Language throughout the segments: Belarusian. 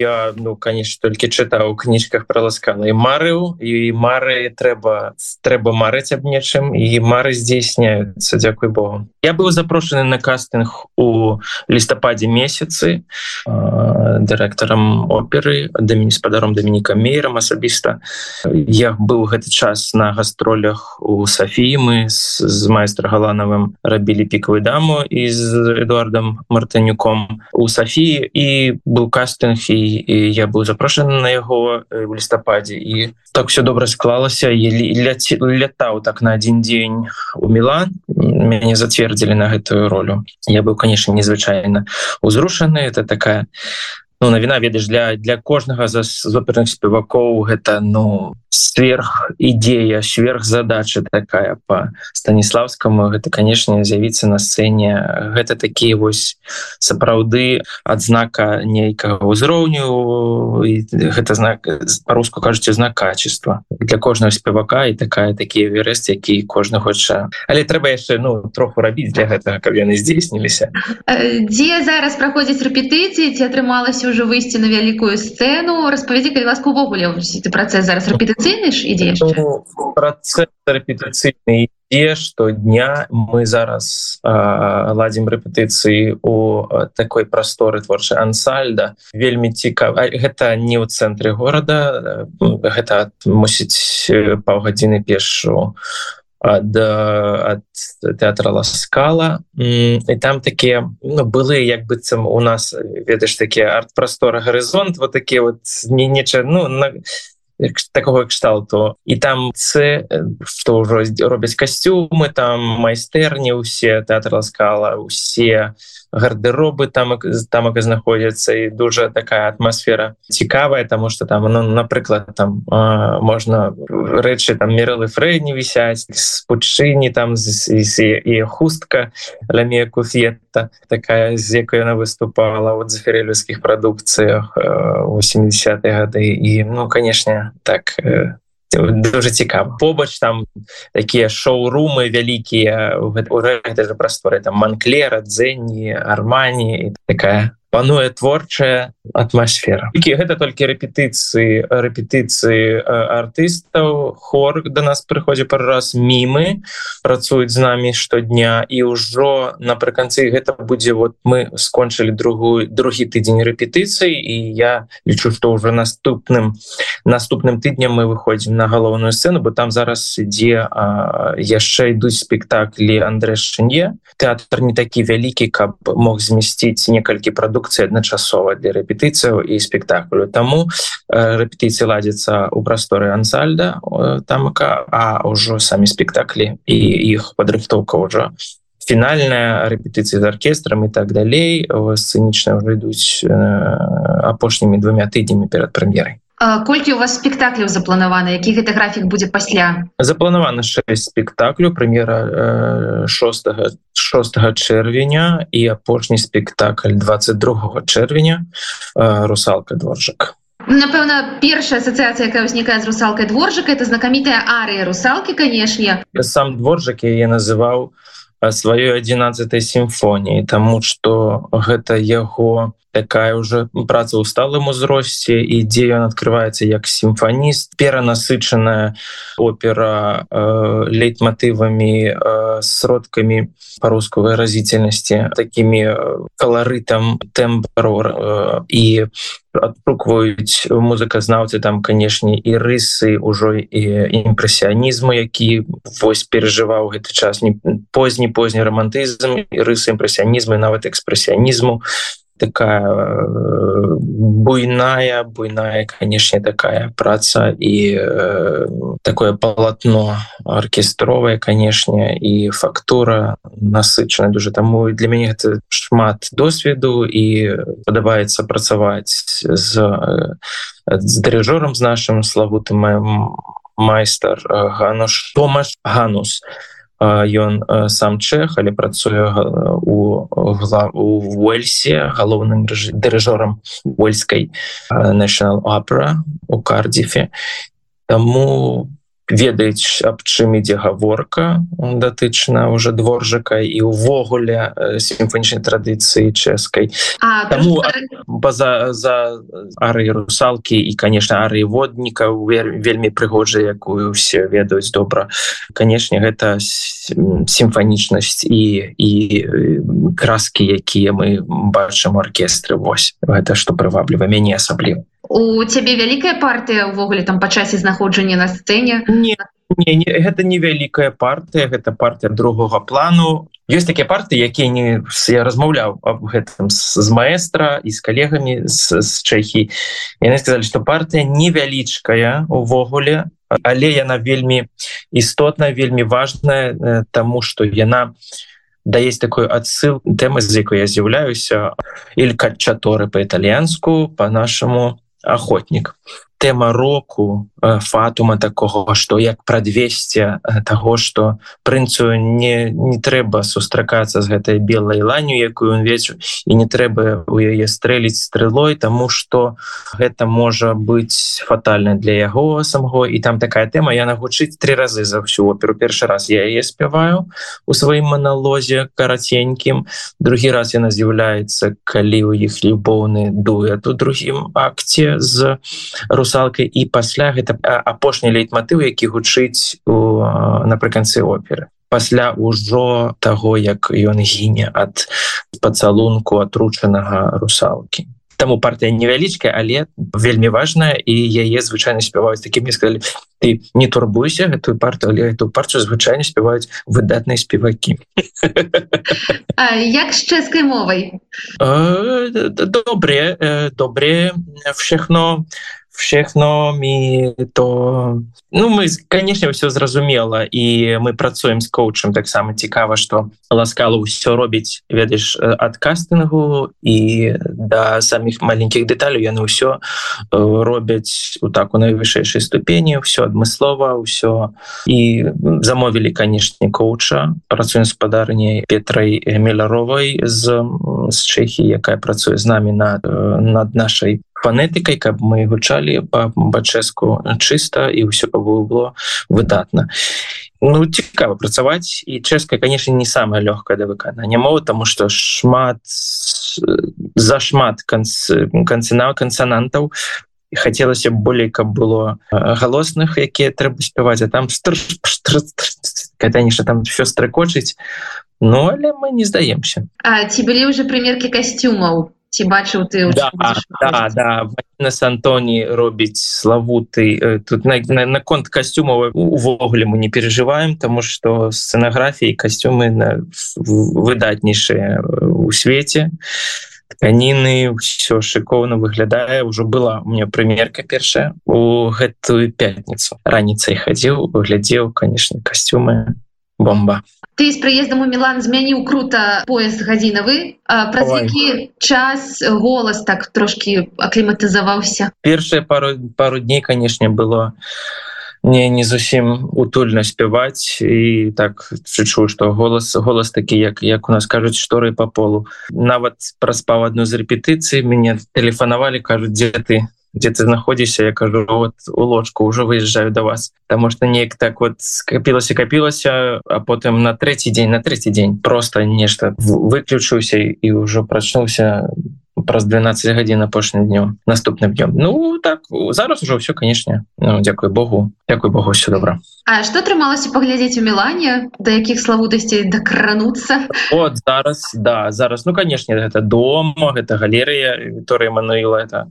Я ну конечно толькі чытаў у кніжках пра ласкану і марыў і мары трэба трэба марыць аб нечым і мары здзейсняюцца Дякуй Богу. Я быў запрошаны на кастынг у лістападзе месяцы дырэктарам оперы дамі спадаром дамініка мейрам асабіста я быў гэты час на гастролях у Сафіі мы з, з майстра галанавым рабілі пікавую даму і з эдуардам мартынюком у Сафіі і быў кастынг і і я быў запрошаны на яго в лістападзе. І так все добра склалася. Лятаў так на один дзень у Мілан. Мяне зацвердзілі на гэтую ролю. Я быў конечно незвычайна узрушаны это такая ну, навіна ведаеш для для кожнага з оперных спевакоў гэта ну сверх ідзея сверх задача такая по станіславскому гэта конечно з'явіцца на сцэне. Гэта такія вось сапраўды адзнака нейкага ўзроўню гэта знак по-руску кажуце знак качества для кожнага спевака і такая такія верэст які кожны хоча але трэба яшчэ ну троху рабіць для гэтага каб яны здзейсніліся. Дзе зараз праходзіць рэпетыцыі ці атрымалася ўжо выйсці на вялікую сцэну? Распавядзі калі ласку увогуле ты працэс зараз рэпетыцыйны ж ідзе ну, працэс рэпетыцыйны ідзе штодня мы зараз ладзім рэпетыцыі у такой прасторы творчай ансальда. Вельмі цікава гэта не ў цэнтры горада гэта мусіць паўгадзіны пешу ад, ад тэатра ласкала. І там такія ну, былі як быццам у нас ведаеш такі арт-прастора гарызонт вот такі вот не неча ну на такого кшталту. І там це што ўжо робяць касцюмы там майстэрні усе тэатр ласкала усе гардэробы там тамак знаходзяцца і дуже такая атмасфера цікавая тому что там ну напрыклад там а, можна рэчы там мерылы фрэйні вісяць спудчыні там і хустка ламея куфета такая з якой яна выступала вот за ферелюскіх прадукцыях 80 гады. І ну канешне так дуже цікава. Побач там такія шоурумы вялікія же прасторы там манклера дзенні армані такая пануе творчая атмасфера. Які гэта толькі рэпетыцыі рэпетыцыі артыстаў хор до нас прыходзе пару раз мімы працуюць з намі штодня. І ўжо напрыканцы гэта будзе вот мы скончылі другую другі тыдзень рэпетыцыі і я лічу што ўжо наступным наступным тыдням мы выходзім на галоўную сцэну бо там зараз ідзе яшчэ ідуць спектаклі Андре Шне тэатр не такі вялікі каб мог змясціць некалькі прадуктаў прадукцыі адначасова для рэпетыцыяў і спектаклю. Таму э, рэпетыцыі ладзяцца ў прасторы ансальда э, тамка а ўжо самі спектаклі і іх падрыхтоўка ўжо фінальная рэпетыцыя з аркестрам і так далей. Сцэнічна ўжо ідуць э, апошнімі двумя тыднямі перад прэм'ерай колькі у вас спектакляў запланаваны які гэта графік будзе пасля? Запланавана 6 спектаклю прэм'ера 6 6 чэрвеня і апошні спектакль 22 чэрвеня русалка дворжак напэўна першая асацыяцыя якая ўзнікае з русалкай дворжака это знакамітая арыя русалкі канешне. Сам дворжак я называў сваёй 11 сімфоніі тому что гэта яго такая уже праца ў сталым узросце і дзе ён открываецца як сімфаніст перанасычаная опера э, лейтматывамі э, сродкамі по-руску выразительнасці такими э, каларытам тэмброр э, і адпрукваюць музыказнаўцы там канешне і рысы ўжо і імпрэсіянізму які вось перажываў гэты час. Не позні позні романтызм і рысы імпрэсіянізму нават экспрэсіянізму такая э, буйная буйная канешне такая праца і э, такое палатно аркестровае канешне і фактура насычана дуже. Таму для мяне гэта шмат досведу і падабаецца працаваць з з дырыжорам з нашим славутым майстар гануш томаш ганус ён сам чэх але працуе у у уэльсе галоўным дырыжорам вольскай national опера у кардзіфе. Таму ведаюць аб чым ідзе гаворка датычна уже дворжака і увогуле сімфанічнай традыцыі чэшскай. Таму база за ары русалкі і конечно ары водніка вельмі прыгожа якую все ведаюць добра. Канешне гэта сімфанічнасць і і краскі якія мы бачым аркестры. Вось гэта што прывабліва мяне асабліва у цябе вялікая партыя ўвогуле там па часе знаходжання на сцэне? Не Не, не, гэта невялікая партыя гэта партыя другога плану. Ёсць такія партыі якія не я размаўляў об гэтым з, з маэстра і з калегамі з, з чэхі яны сказали что партыя невялічкая увогуле але яна вельмі істотная вельмі важная тому что яна да есть такой адсыл тэмы з якой я з'яўляюся или качаторы по-італьянску по-нашаму охотник тэма року э, фатума такого что як прадвесце э, того что прынцу не не трэба сустракацца з гэтай белой ланю якую он вечу і не трэба у яе стрэліць стрэлой тому что гэта можа быть фатальна для яго самого. І там такая тэма я нагучыць три разы за всю оперу. Першы раз я яе спяваю у сваім маналозе караценькім другі раз яна з'яўляецца калі у іх любоўны дуэт у другім акце з рус русалкай і пасля гэта апошні лейтматыў які гучыць у напрыканцы оперы. Пасля ўжо таго як ён гіне ад пацалунку атручанага русалкі. Таму партыя невялічкая але вельмі важная і яе звычайна спяваюць такім мне сказали ты не турбуйся гэтую парту але эту партию звычайна спяваюць выдатныя спевакі як з чэшскай мовай? Добре добре všechно všechno mi то ну мы конечно все зразумела і мы працуем з коучем. Таксама цікава что ласкала ўсё робіць ведаеш ад кастынгу і да самих маленькіх дэталяў яны ўсё робяць у так у найвышэйшай ступені. Все адмыслова ўсё і замовілі канешне коуча. Працуем спадарняй Петрай меляровай з з чэхі якая працуе з намі над над нашай фанетыкай каб мы гучалі па-бачэску чыста і ўсё было выдатна. Ну цікава працаваць і чэшская конечно не самая лёгкая да выканання мова тому что шмат зашмат канцынаў кансанантаў хацелася болей каб было галосных якія трэба спяваць а там конечно там все стракочыць Ну але мы не здаемся. А ці былі уже прымеркі касцюмаў ці бачыў ты да, да, да. нас Антоні робіць славуты тут на, на, на конт касцюмаў увогуле мы не переживаем тому что сцэнаграфіі касцюмы на выдатнейшыя у свеце. Тканіны все шыкоўна выглядае. Ўжо была у меня прымерка першая у гэтую пятніцу. Раніцай хадзіў глядзеў конечно касцюмы бомба. Ты з прыездам у Мілан змяніў круто поезд гадзінавы праз які час голас так трошки акліматызаваўся першае пару пару дней канешне было не не зусім утульна спяваць і так чую что голас голас такі як як у нас кажуць шторы по полу нават праспаў одну з рэпетыцыі мяне тэлефанавалі кажуць дзе ты где ты знаходзіся я кажу вот у ложку уже выезжаю до вас. Потому что неяк так вот скапілася капілася а потым на третий день на третий день просто нешта выключуся і ўжо прачнуўся праз 12 гадзін апошнім днём наступным днём. Ну так зараз уже все канешне ну, Дякую Богу. Дякую Богу все добра А что атрымалася паглядзець у Мелане да якіх славутасцей дакрануцца вот зараз да зараз. Ну канешне гэта дома гэта галерея Вікторыя Мануіла это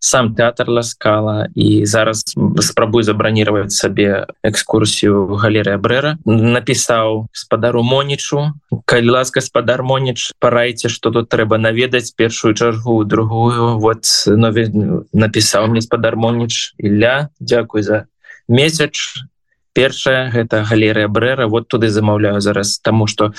сам тэатр ласкала. І зараз спрабую забраніраваць сабе экскурсію галерыя брэра напісаў спадару монічу калі ласка спадар моніч парайце что тут трэба наведаць першую чаргу другую вот нові напісаў мне спадар моніч Ілля Дякуй за месяц першая гэта галерыя брэра. Вот туды замаўляю зараз тому что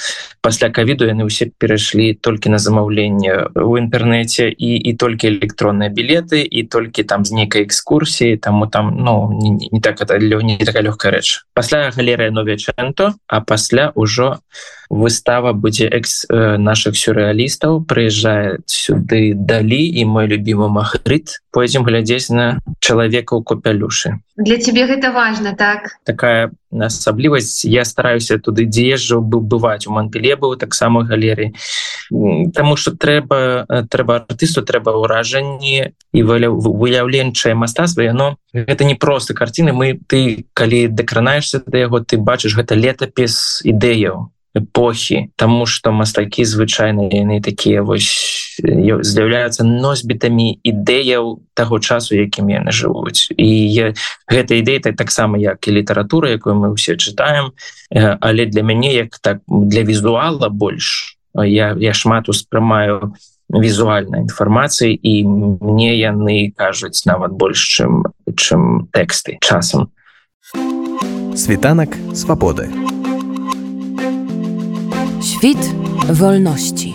пасля кавіду яны ўсе перайшлі толькі на замаўленне у інтэрнэце і і толькі электронныя білеты і толькі там з нейкай экскурсіі таму там ну не, не так это не такая лёгкая рэч. Пасля галерыя новечанто а пасля ўжо выстава будзе экс наших сюрреалістаў прыязджае сюды далі і мой любимы махрыт пойдзем глядзець на чалавека ў копялюшы для тебе гэта важно так? Такая асаблівасць я стараюся туды дзеезжу быў бываць у манпеле быў таксама галеры Таму что трэба трэба артысту трэба ўражанні і выяўленчае мастацтва яно гэта не просто карціны мы ты калі дакранаешься да яго ты бачыш гэта летапіс ідэяў эпохі Таму что мастакі звычайна яны такія вось з'яўляюцца носьбітамі ідэяў таго часу якім яны жывуць. І я, гэта ідэя так таксама як і літаратура якую мы ўсе чытаем. Але для мяне як так для візуала больш я, я шмат успрымаю візуальнай інфармацыі і мне яны кажуць нават больш чым чым тэксты часам. Світанак свабоды Świt wolności.